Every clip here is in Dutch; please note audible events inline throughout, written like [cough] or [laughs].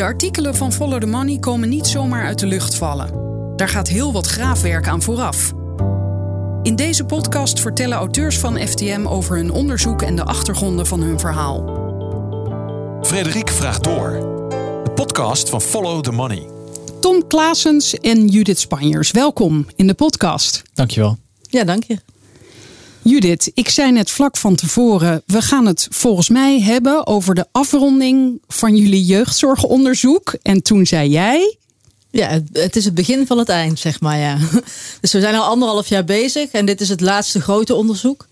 De artikelen van Follow the Money komen niet zomaar uit de lucht vallen. Daar gaat heel wat graafwerk aan vooraf. In deze podcast vertellen auteurs van FTM over hun onderzoek en de achtergronden van hun verhaal. Frederik vraagt door. De podcast van Follow the Money. Tom Klaasens en Judith Spanjers, welkom in de podcast. Dankjewel. Ja, dank je. Judith, ik zei net vlak van tevoren, we gaan het volgens mij hebben over de afronding van jullie jeugdzorgonderzoek. En toen zei jij. Ja, het is het begin van het eind, zeg maar. Ja. [laughs] Dus we zijn al anderhalf jaar bezig en dit is het laatste grote onderzoek.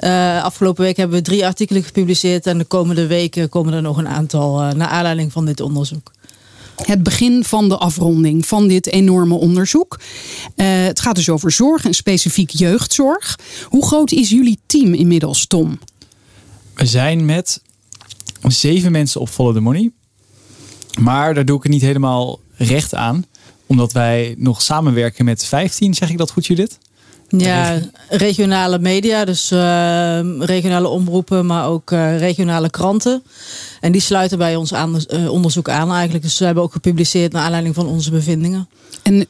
Uh, afgelopen week hebben we drie artikelen gepubliceerd en de komende weken komen er nog een aantal uh, naar aanleiding van dit onderzoek het begin van de afronding van dit enorme onderzoek. Uh, het gaat dus over zorg en specifiek jeugdzorg. Hoe groot is jullie team inmiddels, Tom? We zijn met zeven mensen op Follow the Money. Maar daar doe ik het niet helemaal recht aan. Omdat wij nog samenwerken met 15, zeg ik dat goed Judith? Ja, regionale media, dus uh, regionale omroepen, maar ook uh, regionale kranten. En die sluiten bij ons aan, uh, onderzoek aan eigenlijk. Dus ze hebben ook gepubliceerd naar aanleiding van onze bevindingen. En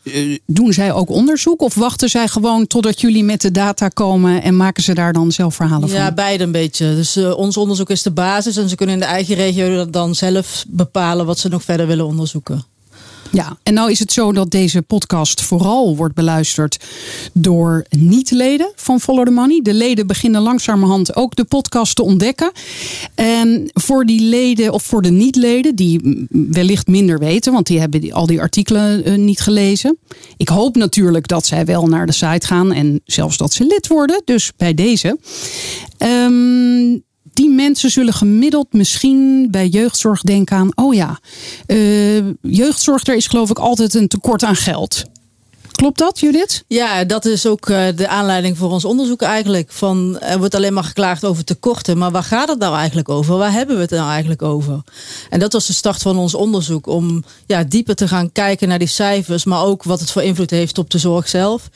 doen zij ook onderzoek of wachten zij gewoon totdat jullie met de data komen en maken ze daar dan zelf verhalen van? Ja, beide een beetje. Dus ons onderzoek is de basis en ze kunnen in de eigen regio dan zelf bepalen wat ze nog verder willen onderzoeken. Ja, en nou is het zo dat deze podcast vooral wordt beluisterd door niet-leden van Follow the Money. De leden beginnen langzamerhand ook de podcast te ontdekken. En voor die leden of voor de niet-leden, die wellicht minder weten, want die hebben al die artikelen uh, niet gelezen. Ik hoop natuurlijk dat zij wel naar de site gaan en zelfs dat ze lid worden. Dus bij deze. Um, die mensen zullen gemiddeld misschien bij jeugdzorg denken aan: oh ja, uh, jeugdzorg, er is geloof ik altijd een tekort aan geld. Klopt dat, Judith? Ja, dat is ook eh, de aanleiding voor ons onderzoek eigenlijk. Van, er wordt alleen maar geklaagd over tekorten. Maar waar gaat het nou eigenlijk over? Waar hebben we het nou eigenlijk over? En dat was de start van ons onderzoek. Om ja, dieper te gaan kijken naar die cijfers. Maar ook wat het voor invloed heeft op de zorg zelf.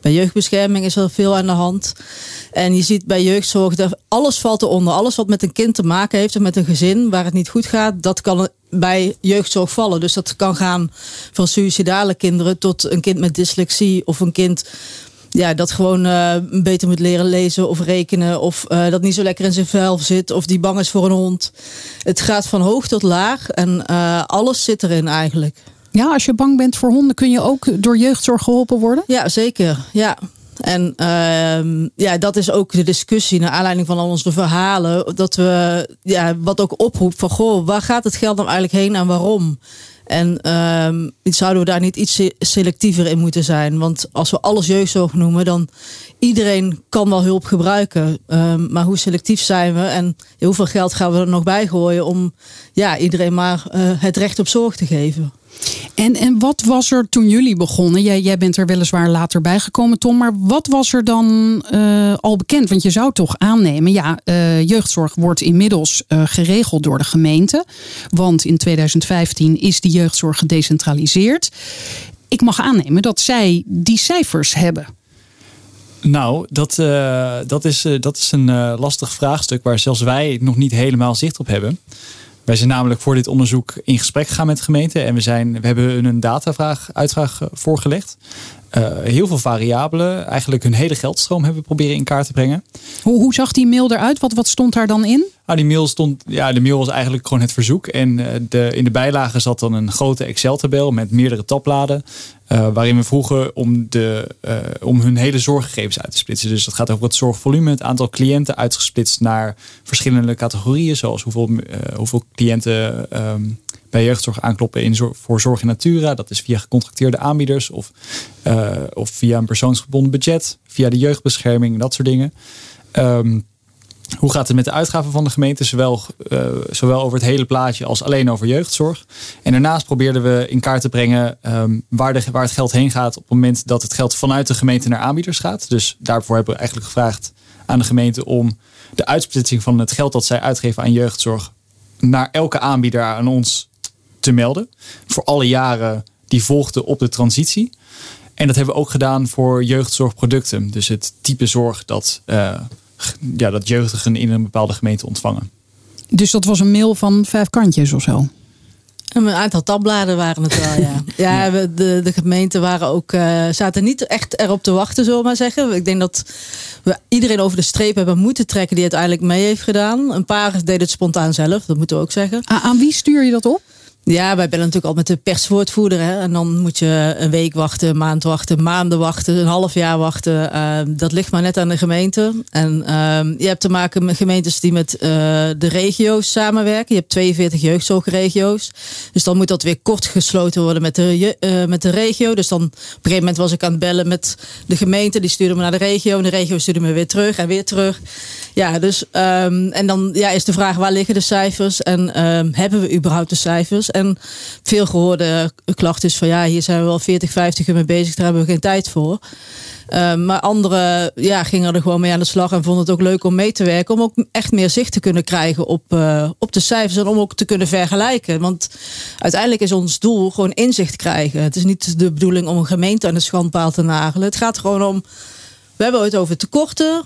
Bij jeugdbescherming is er veel aan de hand. En je ziet bij jeugdzorg, dat alles valt eronder. Alles wat met een kind te maken heeft en met een gezin waar het niet goed gaat. Dat kan bij jeugdzorg vallen. Dus dat kan gaan van suïcidale kinderen tot een kind met dyslexie of een kind ja, dat gewoon uh, beter moet leren lezen of rekenen. Of uh, dat niet zo lekker in zijn vel zit. Of die bang is voor een hond. Het gaat van hoog tot laag. En uh, alles zit erin eigenlijk. Ja, als je bang bent voor honden, kun je ook door jeugdzorg geholpen worden? Ja, zeker. Ja. En uh, ja, dat is ook de discussie naar aanleiding van al onze verhalen. Dat we, ja, wat ook oproept van, goh, waar gaat het geld nou eigenlijk heen en waarom? En uh, zouden we daar niet iets selectiever in moeten zijn? Want als we alles jeugdzorg noemen, dan iedereen kan wel hulp gebruiken. Uh, maar hoe selectief zijn we en hoeveel geld gaan we er nog bij gooien om ja, iedereen maar uh, het recht op zorg te geven? En, en wat was er toen jullie begonnen? Jij, jij bent er weliswaar later bij gekomen, Tom. Maar wat was er dan uh, al bekend? Want je zou toch aannemen, ja, uh, jeugdzorg wordt inmiddels uh, geregeld door de gemeente. Want in 2015 is die jeugdzorg gedecentraliseerd. Ik mag aannemen dat zij die cijfers hebben. Nou, dat, dat, is, dat is een lastig vraagstuk waar zelfs wij nog niet helemaal zicht op hebben. Wij zijn namelijk voor dit onderzoek in gesprek gegaan met de gemeente. En we, zijn, we hebben een datavraag, uitvraag eh, voorgelegd. Uh, heel veel variabelen. Eigenlijk hun hele geldstroom hebben we proberen in kaart te brengen. Hoe, hoe zag die mail eruit? Wat, wat stond daar dan in? Nou, die mail stond, ja, de mail was eigenlijk gewoon het verzoek. En uh, de, in de bijlage zat dan een grote Excel-tabel met meerdere tabbladen. Uh, waarin we vroegen om, de, uh, om hun hele zorggegevens uit te splitsen. Dus dat gaat over het zorgvolume, het aantal cliënten uitgesplitst naar verschillende categorieën. Zoals hoeveel, hoeveel cliënten um, bij jeugdzorg aankloppen in zor voor Zorg in Natura. Dat is via gecontracteerde aanbieders of, uh, of via een persoonsgebonden budget. Via de jeugdbescherming, dat soort dingen. Um, hoe gaat het met de uitgaven van de gemeente, zowel, uh, zowel over het hele plaatje als alleen over jeugdzorg. En daarnaast probeerden we in kaart te brengen um, waar, de, waar het geld heen gaat op het moment dat het geld vanuit de gemeente naar aanbieders gaat. Dus daarvoor hebben we eigenlijk gevraagd aan de gemeente om de uitsplitsing van het geld dat zij uitgeven aan jeugdzorg naar elke aanbieder aan ons te melden. Voor alle jaren die volgden op de transitie. En dat hebben we ook gedaan voor jeugdzorgproducten. Dus het type zorg dat, uh, ja, dat jeugdigen in een bepaalde gemeente ontvangen. Dus dat was een mail van vijf kantjes of zo? Een aantal tabbladen waren het wel, ja. [laughs] Ja, de, de gemeenten waren ook, eh, zaten niet echt erop te wachten, zullen we maar zeggen. Ik denk dat we iedereen over de streep hebben moeten trekken die het uiteindelijk mee heeft gedaan. Een paar deden het spontaan zelf, dat moeten we ook zeggen. A- aan wie stuur je dat op? Ja, wij bellen natuurlijk al met de perswoordvoerder. Hè? En dan moet je een week wachten, een maand wachten, maanden wachten, een half jaar wachten. Eh, dat ligt maar net aan de gemeente. En ehm, je hebt te maken met gemeentes die met eh, de regio's samenwerken. Je hebt 42 jeugdzorgregio's. Dus dan moet dat weer kort gesloten worden met de, eh, met de regio. Dus dan op een gegeven moment was ik aan het bellen met de gemeente. Die stuurde me naar de regio. En de regio stuurde me weer terug en weer terug. Ja, dus ehm, en dan ja, is de vraag waar liggen de cijfers en ehm, hebben we überhaupt de cijfers? En veel gehoorde klacht is van ja, hier zijn we wel 40, 50 uur mee bezig, daar hebben we geen tijd voor. Ehm, maar anderen ja, gingen er gewoon mee aan de slag en vonden het ook leuk om mee te werken. Om ook echt meer zicht te kunnen krijgen op, eh, op de cijfers en om ook te kunnen vergelijken. Want uiteindelijk is ons doel gewoon inzicht krijgen. Het is niet de bedoeling om een gemeente aan de schandpaal te nagelen. Het gaat gewoon om, we hebben het over tekorten.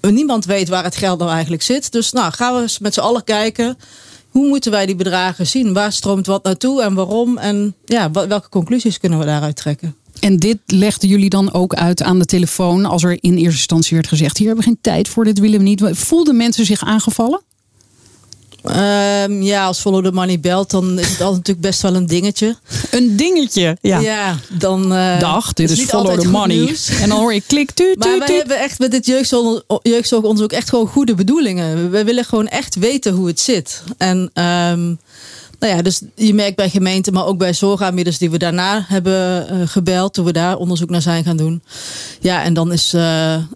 Eh, Niemand weet waar het geld nou eigenlijk zit. Dus nou, gaan we eens met z'n allen kijken. Hoe moeten wij die bedragen zien? Waar stroomt wat naartoe en waarom? En ja, welke conclusies kunnen we daaruit trekken? En dit legden jullie dan ook uit aan de telefoon als er in eerste instantie werd gezegd: hier hebben we geen tijd voor, dit willen we niet. Voelden mensen zich aangevallen? Ehm, ja, als Follow the Money belt, dan is het altijd natuurlijk best wel een dingetje. Een dingetje. Ja. dan. eh, Dag, dit is, Follow the Money. nieuws. En dan hoor je klik, tuut, [laughs] Maar wij tuut. hebben echt met dit jeugdzorg- jeugdzorgonderzoek echt gewoon goede bedoelingen. We willen gewoon echt weten hoe het zit. En ehm, nou ja, dus je merkt bij gemeenten, maar ook bij zorgaanbieders die we daarna hebben eh, gebeld, toen we daar onderzoek naar zijn gaan doen. Ja, en dan is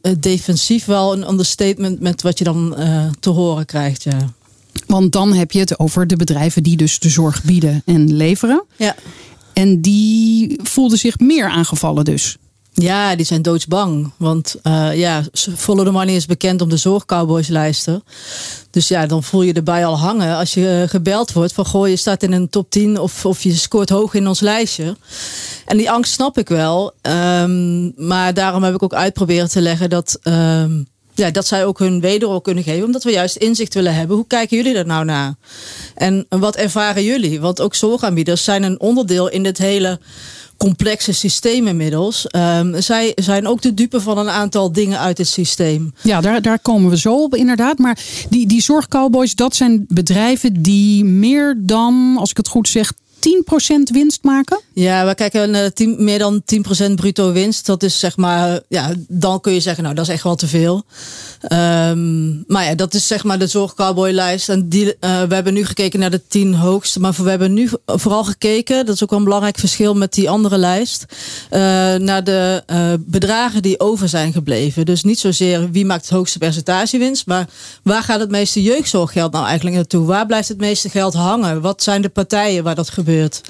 het defensief wel een understatement met wat je dan te horen krijgt. Ja. Want dan heb je het over de bedrijven die dus de zorg bieden en leveren. Ja. En die voelden zich meer aangevallen dus. Ja, die zijn doodsbang. Want eh, ja, Follow the Money is bekend om de zorgcowboyslijsten. Dus ja, dan voel je erbij al hangen als je eh, gebeld wordt van goh, je staat in een top 10 of, of je scoort hoog in ons lijstje. En die angst snap ik wel. Ehm, maar daarom heb ik ook uitproberen te leggen dat, ehm, ja, dat zij ook hun wederhoor kunnen geven. Omdat we juist inzicht willen hebben. Hoe kijken jullie er nou naar? En wat ervaren jullie? Want ook zorgaanbieders zijn een onderdeel in dit hele complexe systeem inmiddels. Ehm, zij zijn ook de dupe van een aantal dingen uit het systeem. Ja, daar, daar komen we zo op inderdaad. Maar die, die zorgcowboys, dat zijn bedrijven die meer dan, als ik het goed zeg, 10% winst maken. Ja, we kijken naar 10, meer dan 10% bruto winst. Dat is zeg maar, ja, dan kun je zeggen, nou, dat is echt wel te veel. Ehm, maar ja, dat is zeg maar de zorgcowboylijst. En die, eh, we hebben nu gekeken naar de 10 hoogste. Maar we hebben nu vooral gekeken, dat is ook wel een belangrijk verschil met die andere lijst. eh, naar de eh, bedragen die over zijn gebleven. Dus niet zozeer wie maakt het hoogste percentage winst. Maar waar gaat het meeste jeugdzorggeld nou eigenlijk naartoe? Waar blijft het meeste geld hangen? Wat zijn de partijen waar dat gebeurt?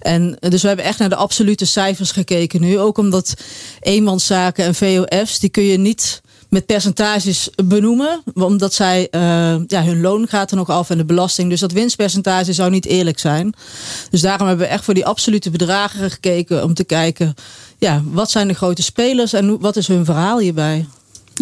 En dus we hebben echt naar de absolute cijfers gekeken nu. Ook omdat eenmanszaken en VOF's, die kun je niet met percentages benoemen. Omdat zij, eh, ja, hun loon gaat er nog af en de belasting. Dus dat winstpercentage zou niet eerlijk zijn. Dus daarom hebben we echt voor die absolute bedragen gekeken. Om te kijken, ja, wat zijn de grote spelers en wat is hun verhaal hierbij?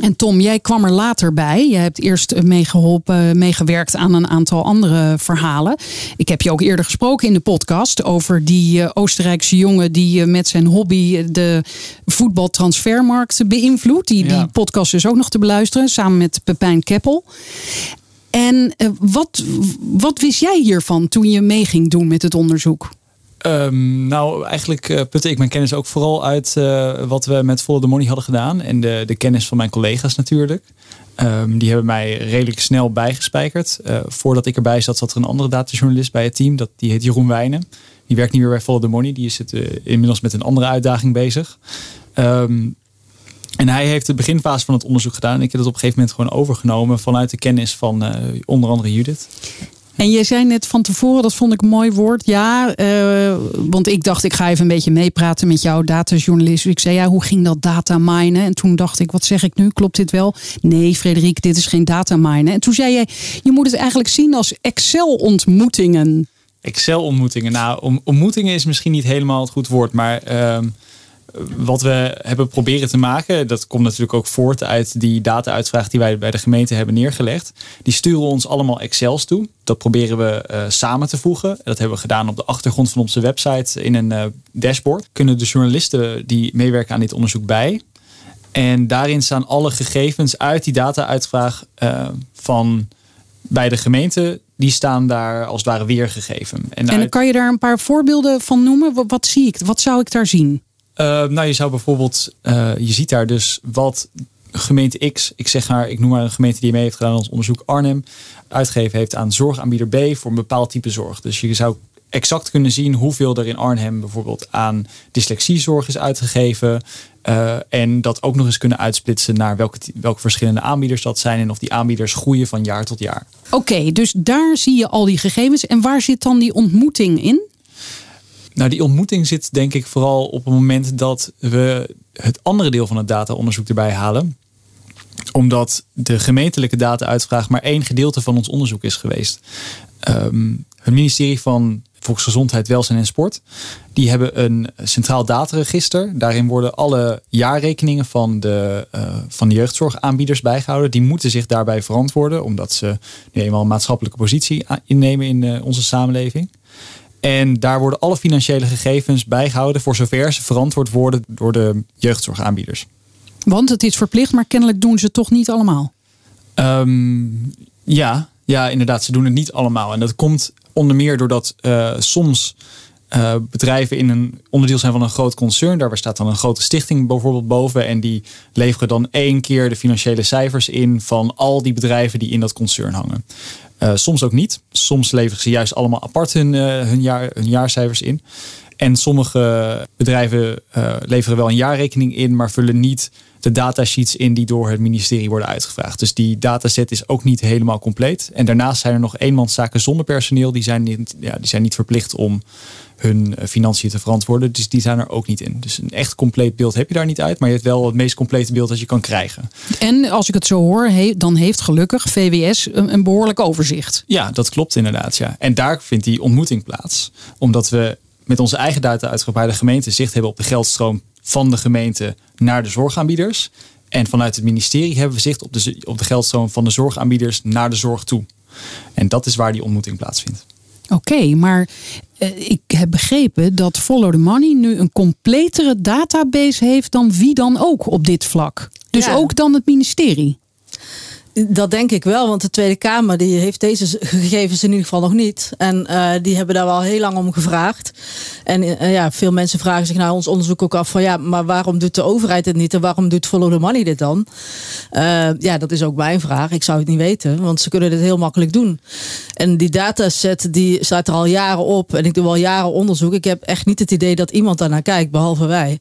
En Tom, jij kwam er later bij. Je hebt eerst meegeholpen, meegewerkt aan een aantal andere verhalen. Ik heb je ook eerder gesproken in de podcast over die eh, Oostenrijkse jongen die eh, met zijn hobby de voetbaltransfermarkt beïnvloedt. Die, podcast is ook nog te beluisteren, samen met Pepijn Keppel. En eh, wat, wat wist jij hiervan toen je mee ging doen met het onderzoek? Ehm, nou, eigenlijk eh, putte ik mijn kennis ook vooral uit eh, wat we met Follow the Money hadden gedaan. En de, de kennis van mijn collega's natuurlijk. Ehm, die hebben mij redelijk snel bijgespijkerd. Eh, voordat ik erbij zat, zat er een andere datajournalist bij het team. Dat, die heet Jeroen Wijnen. Die werkt niet meer bij Follow the Money. Die is het, inmiddels met een andere uitdaging bezig. Ehm, en hij heeft de beginfase van het onderzoek gedaan. Ik heb het op een gegeven moment gewoon overgenomen vanuit de kennis van onder andere Judith. En je zei net van tevoren, dat vond ik een mooi woord. Ja, eh, want ik dacht, ik ga even een beetje meepraten met jou, datajournalist. Ik zei, ja, hoe ging dat data minen? En toen dacht ik, wat zeg ik nu? Klopt dit wel? Nee, Frederik, dit is geen data minen. En toen zei jij, je moet het eigenlijk zien als Excel-ontmoetingen. Excel-ontmoetingen. Nou, ontmoetingen is misschien niet helemaal het goed woord, maar ehm, wat we hebben proberen te maken, dat komt natuurlijk ook voort uit die data-uitvraag die wij bij de gemeente hebben neergelegd. Die sturen ons allemaal Excels toe. Dat proberen we uh, samen te voegen. Dat hebben we gedaan op de achtergrond van onze website in een uh, dashboard. Kunnen de journalisten die meewerken aan dit onderzoek bij. En daarin staan alle gegevens uit die data-uitvraag uh, van bij de gemeente die staan daar als het ware weergegeven. En, en kan je daar een paar voorbeelden van noemen? Wat, wat zie ik? Wat zou ik daar zien? Uh, nou, je zou bijvoorbeeld, uh, je ziet daar dus wat gemeente X, ik zeg maar, ik noem maar een gemeente die mee heeft gedaan aan ons onderzoek Arnhem, uitgegeven heeft aan zorgaanbieder B voor een bepaald type zorg. Dus je zou exact kunnen zien hoeveel er in Arnhem bijvoorbeeld aan dyslexiezorg is uitgegeven. Uh, en dat ook nog eens kunnen uitsplitsen naar welke, welke verschillende aanbieders dat zijn en of die aanbieders groeien van jaar tot jaar. Oké, dus daar zie je al die gegevens. En waar zit dan die ontmoeting in? Nou, die ontmoeting zit denk ik vooral op het moment dat we het andere deel van het dataonderzoek erbij halen omdat de gemeentelijke data-uitvraag maar één gedeelte van ons onderzoek is geweest. Um, het ministerie van Volksgezondheid, Welzijn en Sport. Die hebben een centraal dataregister. Daarin worden alle jaarrekeningen van de, uh, van de jeugdzorgaanbieders bijgehouden. Die moeten zich daarbij verantwoorden, omdat ze nu eenmaal een maatschappelijke positie innemen in uh, onze samenleving. En daar worden alle financiële gegevens bijgehouden voor zover ze verantwoord worden door de jeugdzorgaanbieders. Want het is verplicht, maar kennelijk doen ze het toch niet allemaal. Um, ja, ja, inderdaad, ze doen het niet allemaal. En dat komt onder meer doordat uh, soms uh, bedrijven in een onderdeel zijn van een groot concern. Daar staat dan een grote stichting bijvoorbeeld boven. En die leveren dan één keer de financiële cijfers in van al die bedrijven die in dat concern hangen. Uh, soms ook niet. Soms leveren ze juist allemaal apart hun, hun, jaar, hun jaarcijfers in. En sommige bedrijven leveren wel een jaarrekening in, maar vullen niet de datasheets in die door het ministerie worden uitgevraagd. Dus die dataset is ook niet helemaal compleet. En daarnaast zijn er nog eenmanszaken zonder personeel. Die zijn niet, ja, die zijn niet verplicht om hun eh, financiën te verantwoorden. Dus die zijn er ook niet in. Dus een echt compleet beeld heb je daar niet uit. Maar je hebt wel het meest complete beeld dat je kan krijgen. En als ik het zo hoor, dan heeft gelukkig VWS een behoorlijk overzicht. Ja, dat klopt inderdaad. Ja. En daar vindt die ontmoeting plaats. Omdat we met onze eigen data bij de gemeente zicht hebben op de geldstroom van de gemeente naar de zorgaanbieders. En vanuit het ministerie hebben we zicht op de, op de geldstroom van de zorgaanbieders naar de zorg toe. En dat is waar die ontmoeting plaatsvindt. Oké, maar eh, ik heb begrepen dat Follow the Money nu een completere database heeft dan wie dan ook op dit vlak. Dus ook dan het ministerie. Dat denk ik wel, want de Tweede Kamer die heeft deze gegevens in ieder geval nog niet. En uh, die hebben daar wel heel lang om gevraagd. En uh, ja, veel mensen vragen zich naar ons onderzoek ook af van ja, maar waarom doet de overheid het niet en waarom doet Follow the Money dit dan? Uh, ja, dat is ook mijn vraag. Ik zou het niet weten, want ze kunnen dit heel makkelijk doen. En die dataset die staat er al jaren op en ik doe al jaren onderzoek. Ik heb echt niet het idee dat iemand daarnaar kijkt, behalve wij.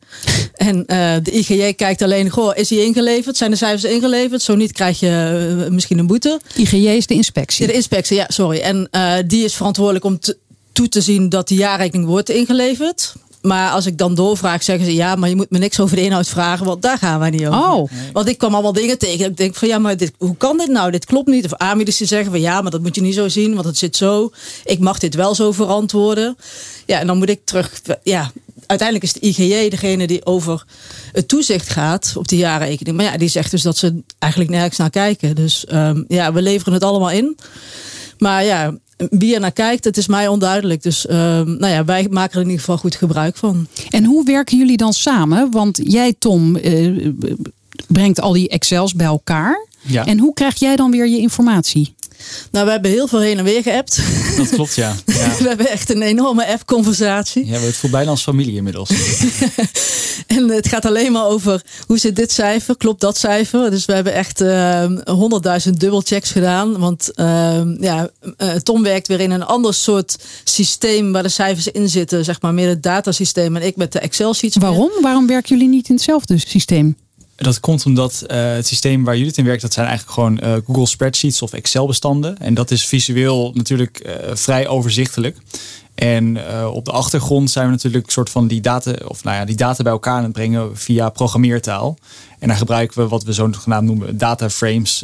en de IGJ kijkt alleen, goh, is hij ingeleverd? Zijn de cijfers ingeleverd? Zo niet krijg je uh, misschien een boete. IGJ is de inspectie. de inspectie, ja, sorry. En uh, die is verantwoordelijk om te, toe te zien dat de jaarrekening wordt ingeleverd. Maar als ik dan doorvraag, zeggen ze ja, maar je moet me niks over de inhoud vragen, want daar gaan wij niet over. Oh. Want ik kwam allemaal dingen tegen. Ik denk van ja, maar dit, hoe kan dit nou? Dit klopt niet. Of aanbieders die zeggen van ja, maar dat moet je niet zo zien, want het zit zo. Ik mag dit wel zo verantwoorden. Ja, en dan moet ik terug. Ja, uiteindelijk is de IGJ degene die over het toezicht gaat op die jaarrekening. Maar ja, die zegt dus dat ze eigenlijk nergens naar kijken. Dus um, ja, we leveren het allemaal in. Maar ja, wie er naar kijkt, het is mij onduidelijk. Dus uh, nou ja, wij maken er in ieder geval goed gebruik van. En hoe werken jullie dan samen? Want jij, Tom, uh, brengt al die Excels bij elkaar. Ja. En hoe krijg jij dan weer je informatie? Nou, we hebben heel veel heen en weer geappt. Dat klopt, ja. [laughs] ja. we hebben echt een enorme app-conversatie. Ja, we het voor bijna als familie inmiddels. [laughs] en het gaat alleen maar over hoe zit dit cijfer, klopt dat cijfer. Dus we hebben echt honderdduizend uh, dubbelchecks gedaan. Want uh, ja, uh, Tom werkt weer in een ander soort systeem waar de cijfers in zitten. Zeg maar meer het datasysteem en ik met de Excel-sheets. Waarom? Waarom werken jullie niet in hetzelfde systeem? Dat komt omdat uh, het systeem waar Judith in werkt, dat zijn eigenlijk gewoon uh, Google spreadsheets of Excel bestanden. En dat is visueel natuurlijk uh, vrij overzichtelijk. En op de achtergrond zijn we natuurlijk soort van die data, of nou ja, die data bij elkaar aan het brengen via programmeertaal. En daar gebruiken we wat we zogenaamd noemen data frames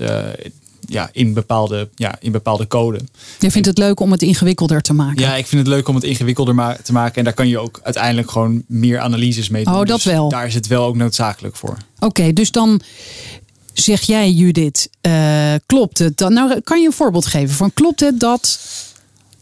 ja, in, bepaalde, ja, in bepaalde code. Je vindt het leuk om het ingewikkelder te maken? Ja, ik vind het leuk om het ingewikkelder ma te maken. En daar kan je ook uiteindelijk gewoon meer analyses mee doen. Oh, dat Dus wel. Daar is het wel ook noodzakelijk voor. Oké, dus dan zeg jij Judith, eh, klopt het? Dan, nou, kan je een voorbeeld geven van klopt het dat...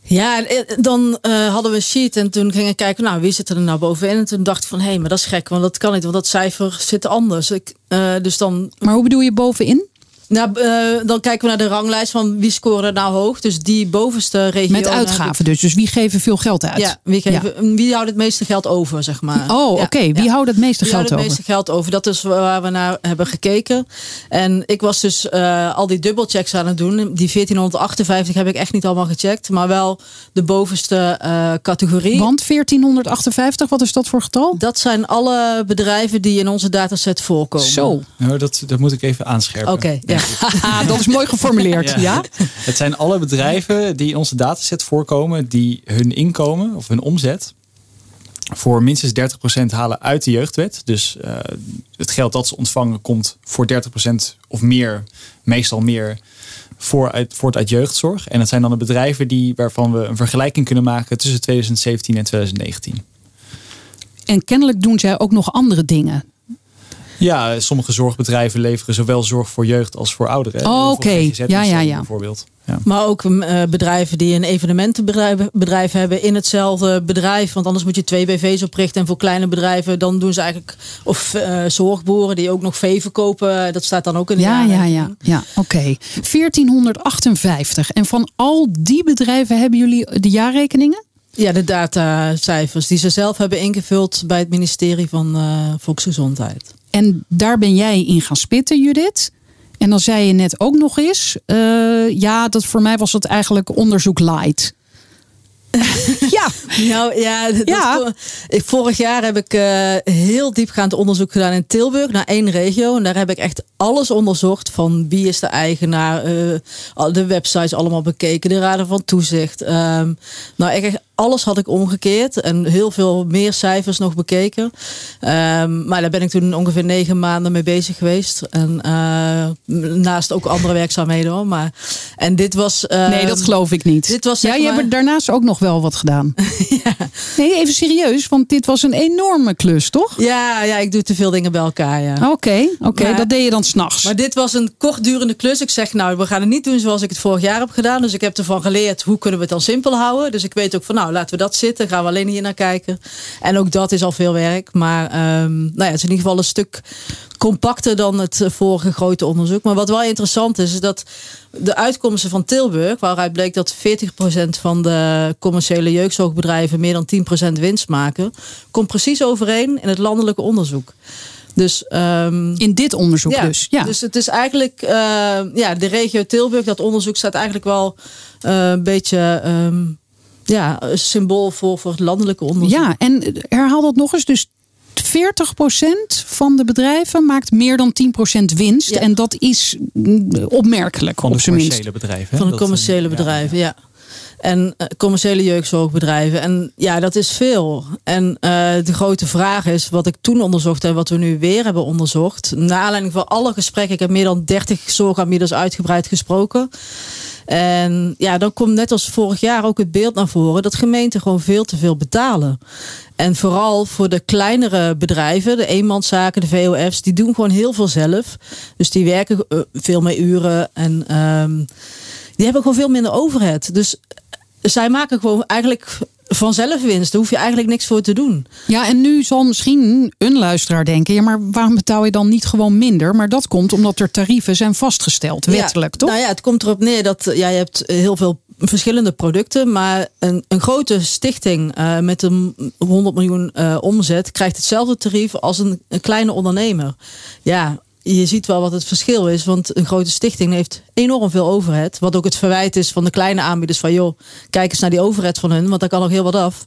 Ja, en, eh, dan eh, hadden we een sheet en toen gingen we kijken, nou, wie zit er nou bovenin? En toen dacht ik van, hé, maar dat is gek, want dat kan niet, want dat cijfer zit anders. Ik, eh, dus dan, Maar hoe bedoel je bovenin? Nou, eh, dan kijken we naar de ranglijst van wie scoren er nou hoog. Dus die bovenste regio. Met uitgaven dus. Dus wie geven veel geld uit? Ja, wie, geven, wie houdt het meeste geld over, zeg maar. Oh, Ja, oké. Wie ja. houdt het meeste geld houden over? het meeste geld over. Dat is waar we naar hebben gekeken. En ik was dus eh, al die dubbelchecks aan het doen. Die 1458 heb ik echt niet allemaal gecheckt. Maar wel de bovenste eh, categorie. Want 1458, wat is dat voor getal? Dat zijn alle bedrijven die in onze dataset voorkomen. Zo. Nou, dat, dat moet ik even aanscherpen. Oké, ja. [laughs] Dat is mooi geformuleerd. Ja. Het zijn alle bedrijven die in onze dataset voorkomen, die hun inkomen of hun omzet voor minstens 30% halen uit de jeugdwet. Dus eh, het geld dat ze ontvangen komt voor 30% of meer, meestal meer, voor uit, voort uit jeugdzorg. En dat zijn dan de bedrijven die, waarvan we een vergelijking kunnen maken tussen 2017 en 2019. En kennelijk doen zij ook nog andere dingen. Ja, sommige zorgbedrijven leveren zowel zorg voor jeugd als voor ouderen. Oh, oké. Ja, ja, ja. Bijvoorbeeld. Ja. Maar ook eh, bedrijven die een evenementenbedrijf bedrijf hebben in hetzelfde bedrijf. Want anders moet je twee BV's oprichten. En voor kleine bedrijven dan doen ze eigenlijk... Of eh, zorgboeren die ook nog vee verkopen. Dat staat dan ook in de Ja, ja, ja. ja Oké. 1458. En van al die bedrijven hebben jullie de jaarrekeningen? Ja, de datacijfers die ze zelf hebben ingevuld bij het ministerie van eh, Volksgezondheid. En daar ben jij in gaan spitten, Judith. En dan zei je net ook nog eens, eh, ja, dat voor mij was het eigenlijk onderzoek light. [laughs] ja, Nou ja, dat Ja. vorig jaar heb ik eh, heel diepgaand onderzoek gedaan in Tilburg naar één regio. En daar heb ik echt alles onderzocht van wie is de eigenaar, eh, de websites allemaal bekeken, de raden van toezicht. Ehm, nou, echt alles had ik omgekeerd en heel veel meer cijfers nog bekeken. Ehm, maar daar ben ik toen ongeveer negen maanden mee bezig geweest. En eh, naast ook andere werkzaamheden hoor. Maar, en dit was. nee, ehm, dat geloof ik niet. dit was, ja, je hebt daarnaast ook nog wel wat gedaan. [laughs] Nee, even serieus, want dit was een enorme klus, toch? Ja, ja, ik doe te veel dingen bij elkaar. Ja. Oké, oké, Maar- dat deed je dan s'nachts. Maar dit was een kortdurende klus. Ik zeg, nou, we gaan het niet doen zoals ik het vorig jaar heb gedaan. Dus ik heb ervan geleerd, hoe kunnen we het dan simpel houden? Dus ik weet ook van, nou, laten we dat zitten. Gaan we alleen hier naar kijken. En ook dat is al veel werk. Maar ehm, nou ja, het is in ieder geval een stuk compacter dan het eh, vorige grote onderzoek. Maar wat wel interessant is, is dat de uitkomsten van Tilburg, waaruit bleek dat 40% van de commerciële jeugdzorgbedrijven meer dan 10% winst maken, komt precies overeen in het landelijke onderzoek. Dus ehm, In dit onderzoek dus. Ja. dus het is eigenlijk, eh, ja, de regio Tilburg, dat onderzoek staat eigenlijk wel eh, een beetje ehm, ja, een symbool voor, voor het landelijke onderzoek. ja, en herhaal dat nog eens. Dus 40% van de bedrijven maakt meer dan 10% winst. Ja. En dat is mm, opmerkelijk, Van de commerciële bedrijven. Van de eh, commerciële ja, bedrijven, ja. En eh, commerciële jeugdzorgbedrijven. En ja, dat is veel. En eh, de grote vraag is, wat ik toen onderzocht en wat we nu weer hebben onderzocht. Naar aanleiding van alle gesprekken, ik heb meer dan 30 zorgaanbieders uitgebreid gesproken. En ja, dan komt net als vorig jaar ook het beeld naar voren dat gemeenten gewoon veel te veel betalen. En vooral voor de kleinere bedrijven, de eenmanszaken, de VOF's, die doen gewoon heel veel zelf. Dus die werken eh, veel meer uren en ehm, die hebben gewoon veel minder overhead. Dus zij maken gewoon eigenlijk vanzelf winst. Daar hoef je eigenlijk niks voor te doen. Ja, en nu zal misschien een luisteraar denken: ja, maar waarom betaal je dan niet gewoon minder? Maar dat komt omdat er tarieven zijn vastgesteld, wettelijk, ja, toch? Nou ja, het komt erop neer dat eh, ja, je hebt heel veel verschillende producten, maar een, een grote stichting eh, met een 100 miljoen eh, omzet krijgt hetzelfde tarief als een, een kleine ondernemer. Ja. Je ziet wel wat het verschil is, want een grote stichting heeft enorm veel overhead. Wat ook het verwijt is van de kleine aanbieders van joh, kijk eens naar die overhead van hun, want daar kan nog heel wat af.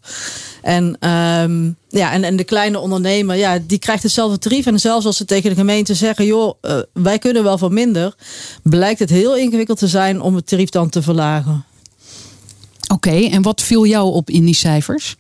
En, ehm, ja, en, en de kleine ondernemer, ja, die krijgt hetzelfde tarief. En zelfs als ze tegen de gemeente zeggen, joh, eh, wij kunnen wel van minder, blijkt het heel ingewikkeld te zijn om het tarief dan te verlagen. Oké, en wat viel jou op in die cijfers?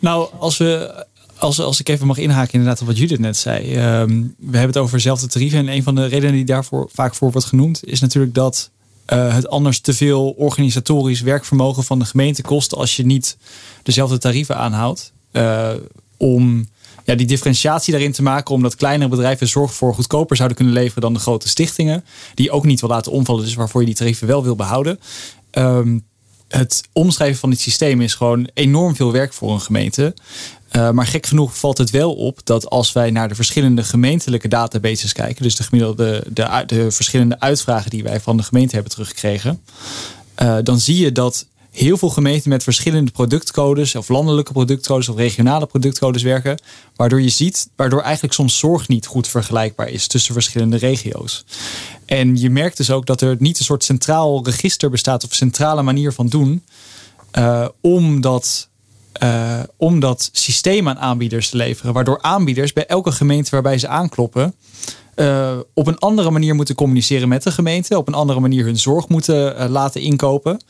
Nou, als we. Als, als ik even mag inhaken inderdaad op wat Judith net zei. Ehm, we hebben het over dezelfde tarieven. En een van de redenen die daarvoor vaak voor wordt genoemd... is natuurlijk dat eh, het anders te veel organisatorisch werkvermogen van de gemeente kost als je niet dezelfde tarieven aanhoudt. Uh, om ja, die differentiatie daarin te maken, omdat kleinere bedrijven zorg voor goedkoper zouden kunnen leveren dan de grote stichtingen, die ook niet wil laten omvallen, dus waarvoor je die tarieven wel wil behouden. Um, het omschrijven van dit systeem is gewoon enorm veel werk voor een gemeente. Uh, maar gek genoeg valt het wel op dat als wij naar de verschillende gemeentelijke databases kijken, dus de, gemiddelde, de, de verschillende uitvragen die wij van de gemeente hebben teruggekregen, uh, dan zie je dat heel veel gemeenten met verschillende productcodes of landelijke productcodes of regionale productcodes werken. Waardoor je ziet, waardoor eigenlijk soms zorg niet goed vergelijkbaar is tussen verschillende regio's. En je merkt dus ook dat er niet een soort centraal register bestaat of centrale manier van doen. Uh, om, dat, uh, om dat systeem aan aanbieders te leveren. Waardoor aanbieders bij elke gemeente waarbij ze aankloppen. Uh, op een andere manier moeten communiceren met de gemeente. Op een andere manier hun zorg moeten laten inkopen.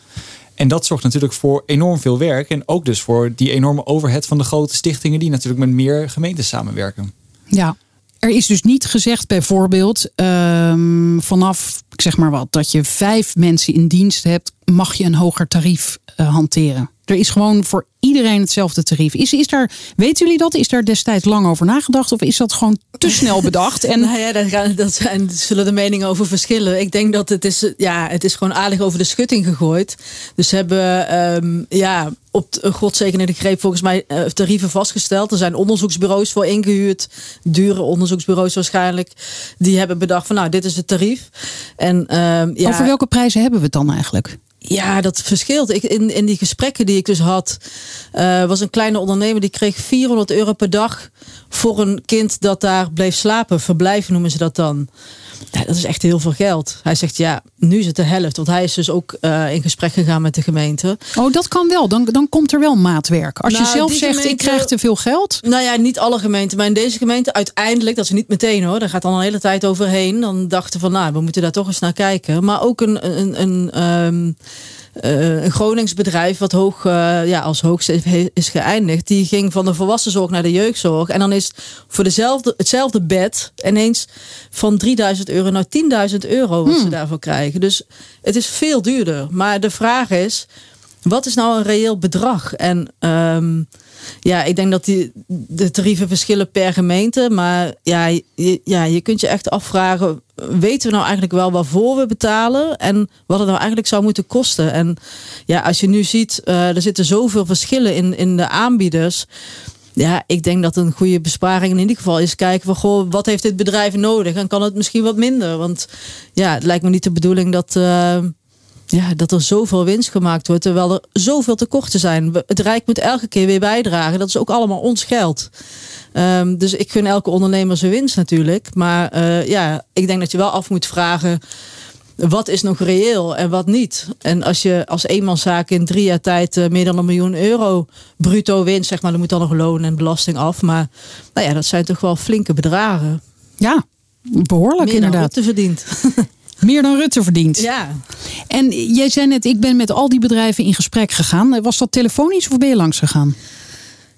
En dat zorgt natuurlijk voor enorm veel werk. En ook dus voor die enorme overhead van de grote stichtingen die natuurlijk met meer gemeenten samenwerken. Ja, er is dus niet gezegd bijvoorbeeld um, vanaf, ik zeg maar wat, dat je vijf mensen in dienst hebt, mag je een hoger tarief hanteren. Er is gewoon voor iedereen hetzelfde tarief. Is, is daar, weten jullie dat? Is daar destijds lang over nagedacht? Of is dat gewoon te [laughs] snel bedacht? En... nou ja, daar, gaan, dat zijn, zullen de meningen over verschillen. Ik denk dat het is, ja, het is gewoon aardig over de schutting gegooid. Dus ze hebben um, ja, op godzekerde greep volgens mij uh, tarieven vastgesteld. Er zijn onderzoeksbureaus voor ingehuurd. Dure onderzoeksbureaus waarschijnlijk. Die hebben bedacht van nou, dit is het tarief. En, um, ja, over welke prijzen hebben we het dan eigenlijk? Ja, dat verschilt. Ik, in, in die gesprekken die ik dus had, uh, was een kleine ondernemer die kreeg 400 euro per dag voor een kind dat daar bleef slapen. Verblijf noemen ze dat dan. Ja, dat is echt heel veel geld. Hij zegt ja, nu is het de helft. Want hij is dus ook uh, in gesprek gegaan met de gemeente. Oh, dat kan wel. Dan, dan komt er wel maatwerk. Als nou, je zelf zegt gemeente, ik krijg te veel geld. Nou ja, niet alle gemeenten. Maar in deze gemeente uiteindelijk, dat is niet meteen hoor. Daar gaat dan een hele tijd overheen. Dan dachten van nou, we moeten daar toch eens naar kijken. Maar ook een, een, een um, uh, een Gronings bedrijf wat hoog, uh, ja, als hoogste is geëindigd. Die ging van de volwassenzorg naar de jeugdzorg. En dan is voor dezelfde, hetzelfde bed ineens van 3000 euro naar 10.000 euro wat hmm. ze daarvoor krijgen. Dus het is veel duurder. Maar de vraag is, wat is nou een reëel bedrag? En um, ja, ik denk dat die, de tarieven verschillen per gemeente. Maar ja je, ja, je kunt je echt afvragen: weten we nou eigenlijk wel waarvoor we betalen? En wat het nou eigenlijk zou moeten kosten? En ja, als je nu ziet, uh, er zitten zoveel verschillen in, in de aanbieders. Ja, ik denk dat een goede besparing in ieder geval is kijken van goh, wat heeft dit bedrijf nodig? En kan het misschien wat minder? Want ja, het lijkt me niet de bedoeling dat. Uh, ja, dat er zoveel winst gemaakt wordt, terwijl er zoveel tekorten zijn. Het Rijk moet elke keer weer bijdragen. Dat is ook allemaal ons geld. Um, dus ik gun elke ondernemer zijn winst natuurlijk. Maar uh, ja, ik denk dat je wel af moet vragen. Wat is nog reëel en wat niet? En als je als eenmanszaak in drie jaar tijd uh, meer dan een miljoen euro bruto wint, zeg maar, dan moet dan nog loon en belasting af. Maar nou ja, dat zijn toch wel flinke bedragen. Ja, behoorlijk meer inderdaad. te verdient. [laughs] Meer dan Rutte verdient. Ja. En jij zei net, ik ben met al die bedrijven in gesprek gegaan. Was dat telefonisch of ben je langs gegaan?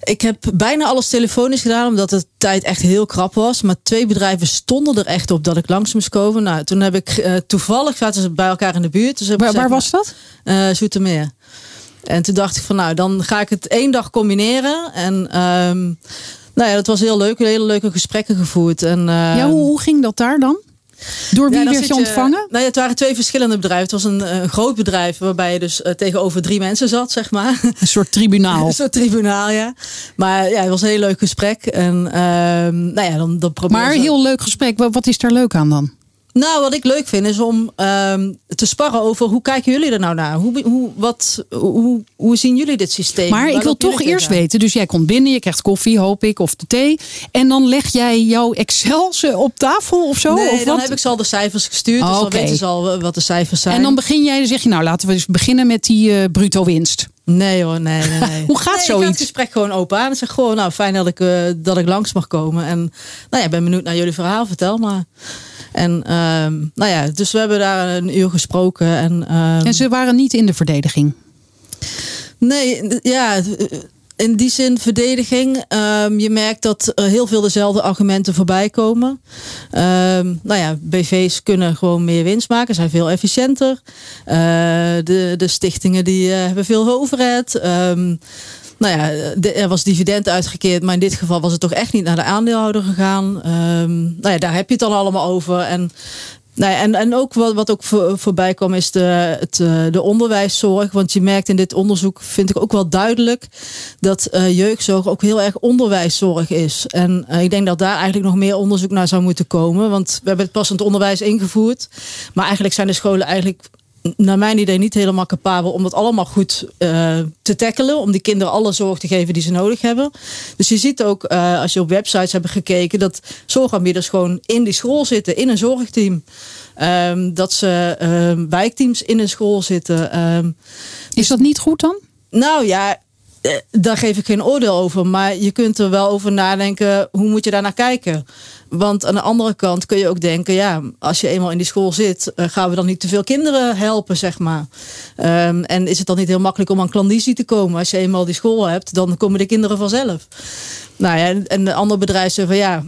Ik heb bijna alles telefonisch gedaan, omdat de tijd echt heel krap was. Maar twee bedrijven stonden er echt op dat ik langs moest komen. Nou, toen heb ik uh, toevallig, zaten ze bij elkaar in de buurt. Dus waar, gezegd, waar was dat? Uh, Zoetermeer. En toen dacht ik van, nou, dan ga ik het één dag combineren. En um, nou ja, dat was heel leuk. Hele leuke gesprekken gevoerd. En, uh, ja, hoe, hoe ging dat daar dan? Door wie ja, werd je ontvangen? nou ja, het waren twee verschillende bedrijven. Het was een, een groot bedrijf waarbij je dus uh, tegenover drie mensen zat, zeg maar. [laughs] Een soort tribunaal. [laughs] een soort tribunaal, ja. Maar ja, het was een heel leuk gesprek. En uh, nou ja, dan, dan probeer Maar een heel leuk gesprek. Wat is daar leuk aan dan? Nou, wat ik leuk vind is om um, te sparren over hoe kijken jullie er nou naar? Hoe, hoe, wat, hoe, hoe zien jullie dit systeem? Maar ik wil toch eerst weten. Dus jij komt binnen, je krijgt koffie, hoop ik, of de thee. En dan leg jij jouw Excel op tafel of zo? Nee, of dan wat? heb ik ze al de cijfers gestuurd. Oh, dus dan okay. weten ze al wat de cijfers zijn. En dan begin jij, dan zeg je nou laten we dus beginnen met die uh, bruto winst. Nee hoor, nee, nee. nee. [laughs] Hoe gaat nee, zoiets? Ik het gesprek gewoon open aan. En zeg gewoon, nou fijn dat ik, uh, dat ik langs mag komen. En nou ja, ben benieuwd naar jullie verhaal. Vertel maar. En um, nou ja, dus we hebben daar een uur gesproken. En, um, en ze waren niet in de verdediging? Nee, ja. In die zin verdediging. Ehm, je merkt dat er heel veel dezelfde argumenten voorbij komen. Ehm, nou ja, BV's kunnen gewoon meer winst maken, zijn veel efficiënter. Uh, de, de stichtingen die uh, hebben veel overheid. Um, nou ja, er was dividend uitgekeerd, maar in dit geval was het toch echt niet naar de aandeelhouder gegaan. Nou ja, daar heb je het dan allemaal over. En nou ja, en, en ook wat, wat ook voor, voorbij kwam is de, het, eh, de onderwijszorg. Want je merkt in dit onderzoek, vind ik ook wel duidelijk, dat uh, jeugdzorg ook heel erg onderwijszorg is. En uh, ik denk dat daar eigenlijk nog meer onderzoek naar zou moeten komen. Want we hebben het passend onderwijs ingevoerd. Maar eigenlijk zijn de scholen eigenlijk naar mijn idee niet helemaal capabel om dat allemaal goed uh, te tackelen. Om die kinderen alle zorg te geven die ze nodig hebben. Dus je ziet ook, uh, als je op websites hebt gekeken, dat zorgaanbieders gewoon in die school zitten, in een zorgteam. Um, dat ze uh, wijkteams in een school zitten. Um, Is dat niet goed dan? Nou ja, eh, daar geef ik geen oordeel over. Maar je kunt er wel over nadenken, hoe moet je daar naar kijken? Want aan de andere kant kun je ook denken, ja, als je eenmaal in die school zit, uh, gaan we dan niet te veel kinderen helpen, zeg maar. Um, en is het dan niet heel makkelijk om aan klandizie te komen? Als je eenmaal die school hebt, dan komen de kinderen vanzelf. Nou ja, en de andere bedrijven zeggen van ja,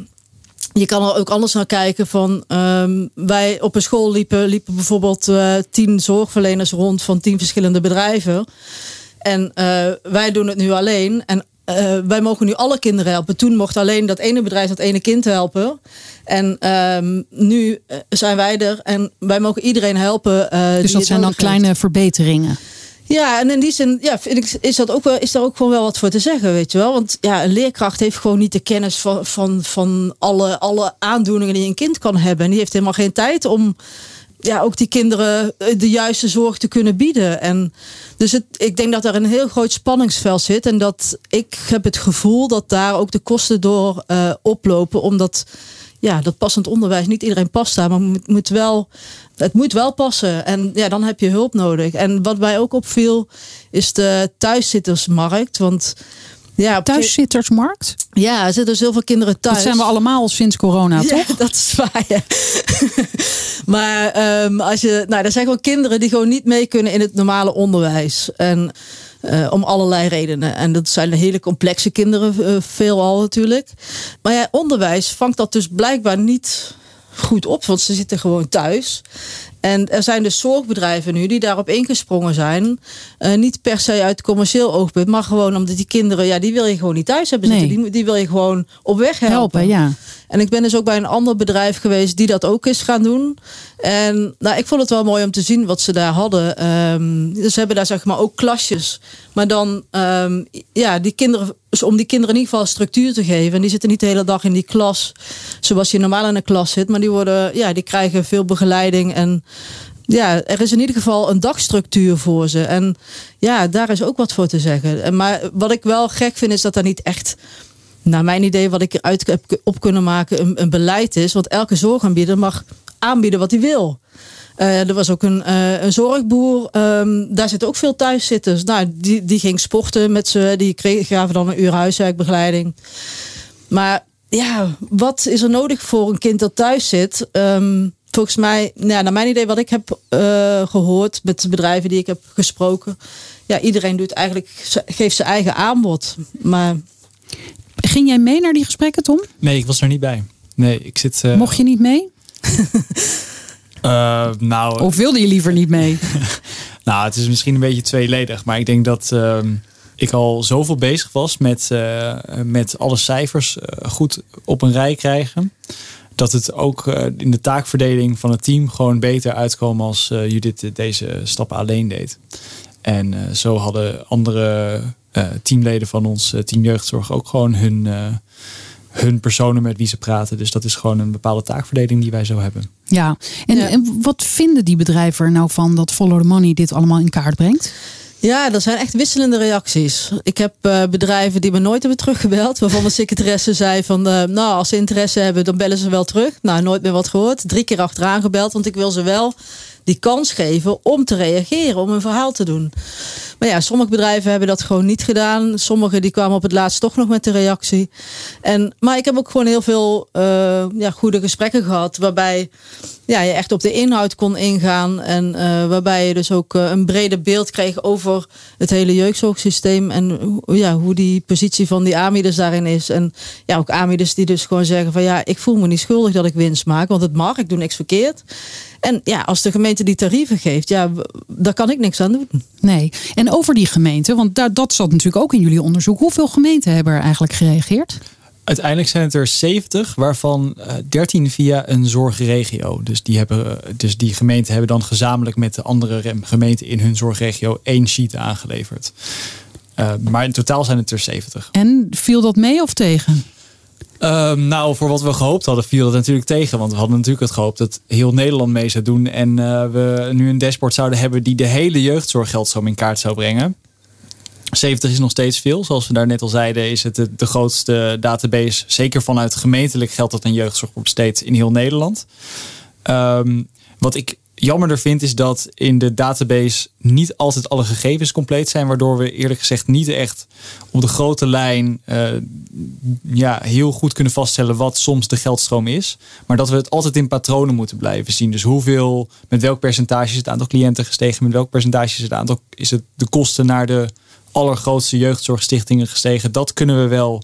je kan er ook anders naar kijken van um, wij op een school liepen, liepen bijvoorbeeld uh, tien zorgverleners rond van tien verschillende bedrijven. En uh, wij doen het nu alleen. En uh, wij mogen nu alle kinderen helpen. Toen mocht alleen dat ene bedrijf dat ene kind helpen. En um, nu zijn wij er en wij mogen iedereen helpen. Uh, dus dat zijn dan kleine verbeteringen. Ja, en in die zin ja, vind ik, is, dat ook wel, is daar ook gewoon wel wat voor te zeggen, weet je wel. Want ja, een leerkracht heeft gewoon niet de kennis van, van, van alle, alle aandoeningen die een kind kan hebben. En die heeft helemaal geen tijd om ja, ook die kinderen de juiste zorg te kunnen bieden. En dus het, ik denk dat daar een heel groot spanningsveld zit. En dat ik heb het gevoel dat daar ook de kosten door uh, oplopen. Omdat ja, dat passend onderwijs niet iedereen past daar. Maar moet wel, het moet wel passen. En ja, dan heb je hulp nodig. En wat mij ook opviel is de thuiszittersmarkt. Want ja, Thuiszittersmarkt? Ja, er zitten zoveel kinderen thuis. Dat zijn we allemaal sinds corona, [laughs] ja, toch? dat is waar, ja. [laughs] maar um, als je, nou, er zijn gewoon kinderen die gewoon niet mee kunnen in het normale onderwijs. En uh, om allerlei redenen. En dat zijn hele complexe kinderen, uh, veelal natuurlijk. Maar ja, onderwijs vangt dat dus blijkbaar niet goed op, want ze zitten gewoon thuis. En er zijn dus zorgbedrijven nu die daarop ingesprongen zijn. Uh, niet per se uit commercieel oogpunt, maar gewoon omdat die kinderen, ja, die wil je gewoon niet thuis hebben zitten. Nee. Die, die wil je gewoon op weg helpen. helpen ja. En ik ben dus ook bij een ander bedrijf geweest die dat ook is gaan doen. En nou, ik vond het wel mooi om te zien wat ze daar hadden. Dus ze hebben daar zeg maar ook klasjes. Maar dan, um, ja, die kinderen, dus om die kinderen in ieder geval structuur te geven. En die zitten niet de hele dag in die klas zoals je normaal in een klas zit. Maar die worden, ja, die krijgen veel begeleiding en ja, er is in ieder geval een dagstructuur voor ze. En ja, daar is ook wat voor te zeggen. En maar wat ik wel gek vind, is dat er niet echt, naar mijn idee, wat ik eruit heb op kunnen maken, een, een beleid is. Want elke zorgaanbieder mag aanbieden wat hij wil. Uh, er was ook een, uh, een zorgboer. Um, daar zitten ook veel thuiszitters. Nou, die, die ging sporten met ze. Die kreeg, gaven dan een uur huiswerkbegeleiding. Maar ja, wat is er nodig voor een kind dat thuis zit? Um, volgens mij, nou, naar mijn idee, wat ik heb uh, gehoord met bedrijven die ik heb gesproken. Ja, iedereen doet eigenlijk, geeft zijn eigen aanbod. Maar. Ging jij mee naar die gesprekken, Tom? Nee, ik was er niet bij. Nee, ik zit. Uh... Mocht je niet mee? uh, [laughs] nou, of wilde je liever niet mee? [laughs] nou, het is misschien een beetje tweeledig. Maar ik denk dat uh, ik al zoveel bezig was met, uh, met alle cijfers goed op een rij krijgen dat het ook in de taakverdeling van het team gewoon beter uitkwam als Judith deze stappen alleen deed. En zo hadden andere teamleden van ons team jeugdzorg ook gewoon hun, hun personen met wie ze praten. Dus dat is gewoon een bepaalde taakverdeling die wij zo hebben. Ja, en, ja. en wat vinden die bedrijven er nou van dat Follow the Money dit allemaal in kaart brengt? Ja, er zijn echt wisselende reacties. Ik heb uh, bedrijven die me nooit hebben teruggebeld. Waarvan de secretaresse [laughs] zei van, uh, nou als ze interesse hebben dan bellen ze wel terug. Nou, nooit meer wat gehoord. Drie keer achteraan gebeld, want ik wil ze wel die kans geven om te reageren, om een verhaal te doen. Maar ja, sommige bedrijven hebben dat gewoon niet gedaan. Sommige die kwamen op het laatst toch nog met de reactie. En, maar ik heb ook gewoon heel veel uh, ja, goede gesprekken gehad. Waarbij ja, je echt op de inhoud kon ingaan. En uh, waarbij je dus ook uh, een breder beeld kreeg over het hele jeugdzorgsysteem. En ja, hoe die positie van die Amides daarin is. En ja, ook Amides die dus gewoon zeggen van ja, ik voel me niet schuldig dat ik winst maak. Want het mag, ik doe niks verkeerd. En ja, als de gemeente die tarieven geeft, ja, daar kan ik niks aan doen. Nee, en over die gemeente, want daar, dat zat natuurlijk ook in jullie onderzoek. Hoeveel gemeenten hebben er eigenlijk gereageerd? Uiteindelijk zijn het er 70, waarvan 13 eh, via een zorgregio. Dus die, hebben, dus die gemeenten hebben dan gezamenlijk met de andere gemeenten in hun zorgregio één sheet aangeleverd. Uh, maar in totaal zijn het er 70. En viel dat mee of tegen? Um, nou, voor wat we gehoopt hadden, viel dat natuurlijk tegen. Want we hadden natuurlijk het gehoopt dat heel Nederland mee zou doen. En uh, we nu een dashboard zouden hebben die de hele jeugdzorggeldstroom in kaart zou brengen. 70 is nog steeds veel. Zoals we daar net al zeiden, is het de, grootste database. Zeker vanuit gemeentelijk geld dat een jeugdzorg wordt in heel Nederland. Um, wat ik jammerder vind, is dat in de database niet altijd alle gegevens compleet zijn. Waardoor we eerlijk gezegd niet echt op de grote lijn uh, ja, heel goed kunnen vaststellen wat soms de geldstroom is. Maar dat we het altijd in patronen moeten blijven zien. Dus hoeveel, met welk percentage is het aantal cliënten gestegen, met welk percentage is het aantal, is het de kosten naar de allergrootste jeugdzorgstichtingen gestegen. Dat kunnen we wel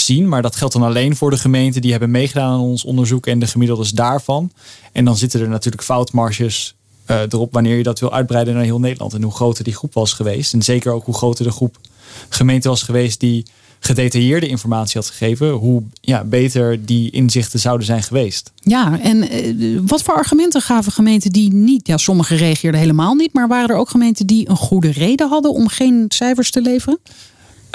zien. Maar dat geldt dan alleen voor de gemeenten die hebben meegedaan aan ons onderzoek en de gemiddeldes daarvan. En dan zitten er natuurlijk foutmarges uh, erop wanneer je dat wil uitbreiden naar heel Nederland. En hoe groter die groep was geweest. En zeker ook hoe groter de groep gemeenten was geweest die gedetailleerde informatie had gegeven, hoe ja, beter die inzichten zouden zijn geweest. Ja, en uh, wat voor argumenten gaven gemeenten die niet, ja, sommige reageerden helemaal niet, maar waren er ook gemeenten die een goede reden hadden om geen cijfers te leveren?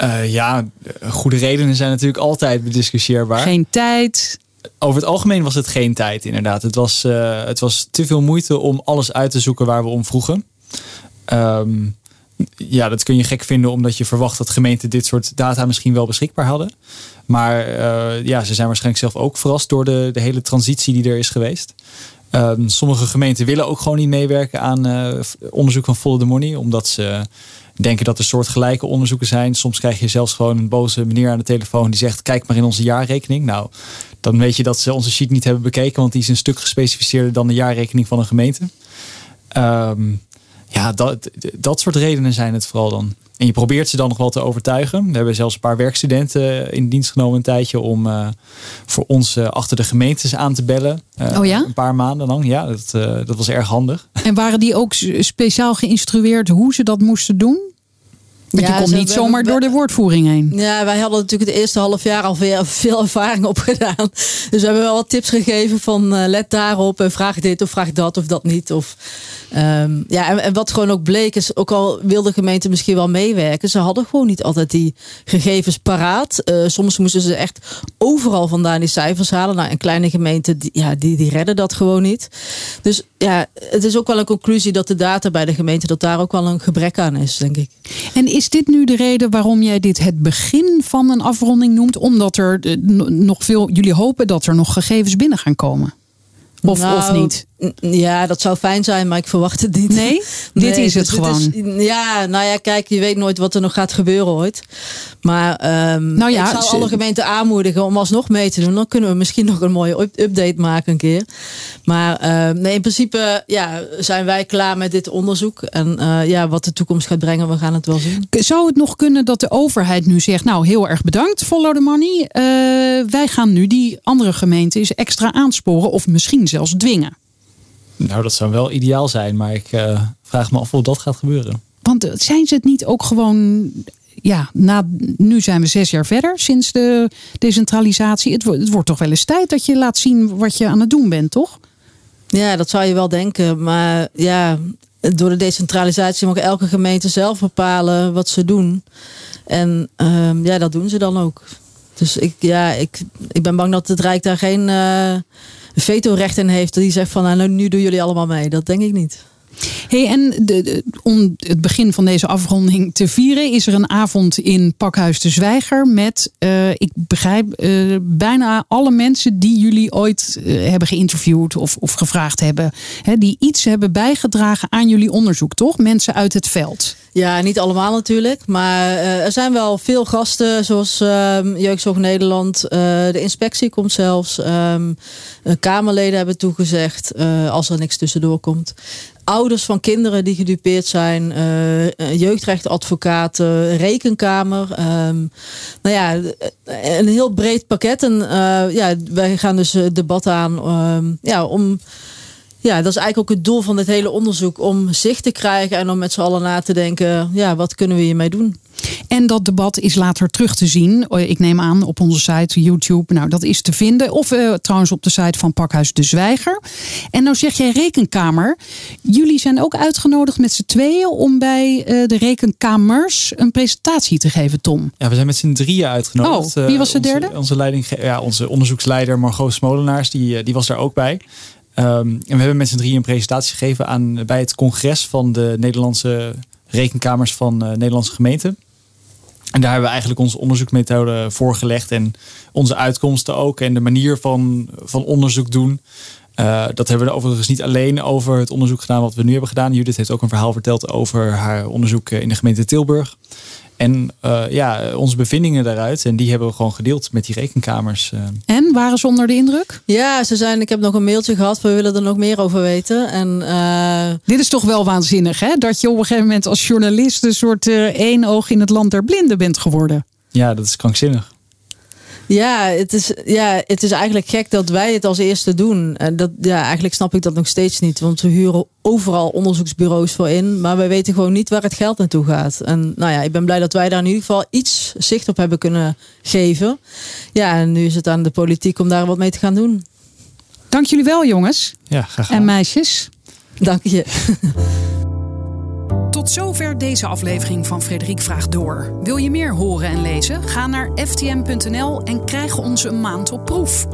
Uh, ja, goede redenen zijn natuurlijk altijd bediscussieerbaar. Geen tijd. Over het algemeen was het geen tijd, inderdaad. Het was, uh, het was te veel moeite om alles uit te zoeken waar we om vroegen. Um, ja, dat kun je gek vinden omdat je verwacht dat gemeenten dit soort data misschien wel beschikbaar hadden. Maar uh, ja, ze zijn waarschijnlijk zelf ook verrast door de, de hele transitie die er is geweest. Um, sommige gemeenten willen ook gewoon niet meewerken aan uh, onderzoek van Follow the Money, omdat ze denken dat er soortgelijke onderzoeken zijn. Soms krijg je zelfs gewoon een boze meneer aan de telefoon die zegt: Kijk maar in onze jaarrekening. Nou, dan weet je dat ze onze sheet niet hebben bekeken, want die is een stuk gespecificeerder dan de jaarrekening van een gemeente. Um, ja, dat, dat soort redenen zijn het vooral dan. En je probeert ze dan nog wel te overtuigen. We hebben zelfs een paar werkstudenten in dienst genomen een tijdje om uh, voor ons uh, achter de gemeentes aan te bellen. Uh, oh ja? Een paar maanden lang. Ja, dat, dat was erg handig. En waren die ook speciaal geïnstrueerd hoe ze dat moesten doen? Want ja, je komt niet zomaar door de woordvoering heen. Ja, wij hadden natuurlijk het eerste half jaar al veel, veel ervaring [laughs] opgedaan. Dus we hebben wel wat tips gegeven van uh, let daarop en vraag dit of vraag dat of dat niet. Of, um, ja, en, en, wat gewoon ook bleek is, ook al wilde gemeente misschien wel meewerken, ze hadden gewoon niet altijd die gegevens paraat. Uh, soms moesten ze echt overal vandaan die cijfers halen. Nou, een kleine gemeente, die, ja, die, die redden dat gewoon niet. Dus ja, het is ook wel een conclusie dat de data bij de gemeente, dat daar ook wel een gebrek aan is, denk ik. En is dit nu de reden waarom jij dit het begin van een afronding noemt? Omdat er eh, nog veel, jullie hopen dat er nog gegevens binnen gaan komen? Of, nou, of niet? Ja, dat zou fijn zijn, maar ik verwacht het niet. Nee, [laughs] dit is het gewoon. ja, nou ja, kijk, je weet nooit wat er nog gaat gebeuren ooit. Maar um, nou ja, ik zou alle gemeenten aanmoedigen om alsnog mee te doen. Dan kunnen we misschien [laughs] nog een mooie update maken een keer. Maar uh, nee, in principe ja, zijn wij klaar met dit onderzoek. En uh, ja, wat de toekomst gaat brengen, we gaan het wel zien. Zou het nog kunnen dat de overheid nu zegt, nou heel erg bedankt, follow the money. Uh, wij gaan nu die andere gemeenten extra aansporen of misschien zelfs dwingen. Nou, dat zou wel ideaal zijn, maar ik uh, vraag me af of dat gaat gebeuren. Want zijn ze het niet ook gewoon ja, na, nu zijn we zes jaar verder sinds de decentralisatie. Het, het, wordt toch wel eens tijd dat je laat zien wat je aan het doen bent, toch? Ja, dat zou je wel denken. Maar ja, door de decentralisatie mag elke gemeente zelf bepalen wat ze doen. En um, ja, dat doen ze dan ook. Dus ik, ja, ik, ik ben bang dat het Rijk daar geen uh, vetorecht in heeft. Die zegt van nou, nu doen jullie allemaal mee. Dat denk ik niet. Hey, en de, om het begin van deze afronding te vieren, is er een avond in Pakhuis de Zwijger met, uh, ik begrijp, uh, bijna alle mensen die jullie ooit uh, hebben geïnterviewd of, of gevraagd hebben, hè, die iets hebben bijgedragen aan jullie onderzoek, toch? Mensen uit het veld. Ja, niet allemaal natuurlijk. Maar er zijn wel veel gasten, zoals uh, Jeugdzorg Nederland. De inspectie komt zelfs. Um, Kamerleden hebben toegezegd als er niks tussendoor komt. Ouders van kinderen die gedupeerd zijn. jeugdrechtadvocaten, rekenkamer. Um, nou ja, een heel breed pakket. En ja, wij gaan dus debat aan um, ja, om ja, dat is eigenlijk ook het doel van dit hele onderzoek. Om zicht te krijgen en om met z'n allen na te denken. Ja, wat kunnen we hiermee doen? En dat debat is later terug te zien. Ik neem aan op onze site, YouTube. Nou, dat is te vinden. Of uh, trouwens op de site van Pakhuis de Zwijger. En nou zeg jij rekenkamer. Jullie zijn ook uitgenodigd met z'n tweeën om bij uh, de rekenkamers een presentatie te geven, Tom. Ja, we zijn met z'n drieën uitgenodigd. Oh, wie was de derde? Onze, onze, leiding, ja, onze onderzoeksleider Margot Smolenaars, die, die was daar ook bij. Um, en we hebben met z'n drieën een presentatie gegeven aan, bij het congres van de Nederlandse rekenkamers van uh, Nederlandse gemeenten. En daar hebben we eigenlijk onze onderzoekmethode voorgelegd en onze uitkomsten ook en de manier van, van onderzoek doen. Uh, dat hebben we overigens niet alleen over het onderzoek gedaan wat we nu hebben gedaan. Judith heeft ook een verhaal verteld over haar onderzoek in de gemeente Tilburg. En uh, ja, onze bevindingen daaruit. En die hebben we gewoon gedeeld met die rekenkamers. Uh. En waren ze onder de indruk? Ja, ze zijn. Ik heb nog een mailtje gehad. We willen er nog meer over weten. En, uh... Dit is toch wel waanzinnig, hè? Dat je op een gegeven moment als journalist een soort één oog in het land der blinden bent geworden. Ja, dat is krankzinnig. Ja het, is, ja, het is eigenlijk gek dat wij het als eerste doen. En dat, ja, eigenlijk snap ik dat nog steeds niet. Want we huren overal onderzoeksbureaus voor in. Maar wij weten gewoon niet waar het geld naartoe gaat. En nou ja, ik ben blij dat wij daar in ieder geval iets zicht op hebben kunnen geven. Ja, en nu is het aan de politiek om daar wat mee te gaan doen. Dank jullie wel, jongens. Ja, graag En meisjes. Dank je. Tot zover deze aflevering van Frederik Vraagt Door. Wil je meer horen en lezen? Ga naar ftm.nl en krijg ons een maand op proef.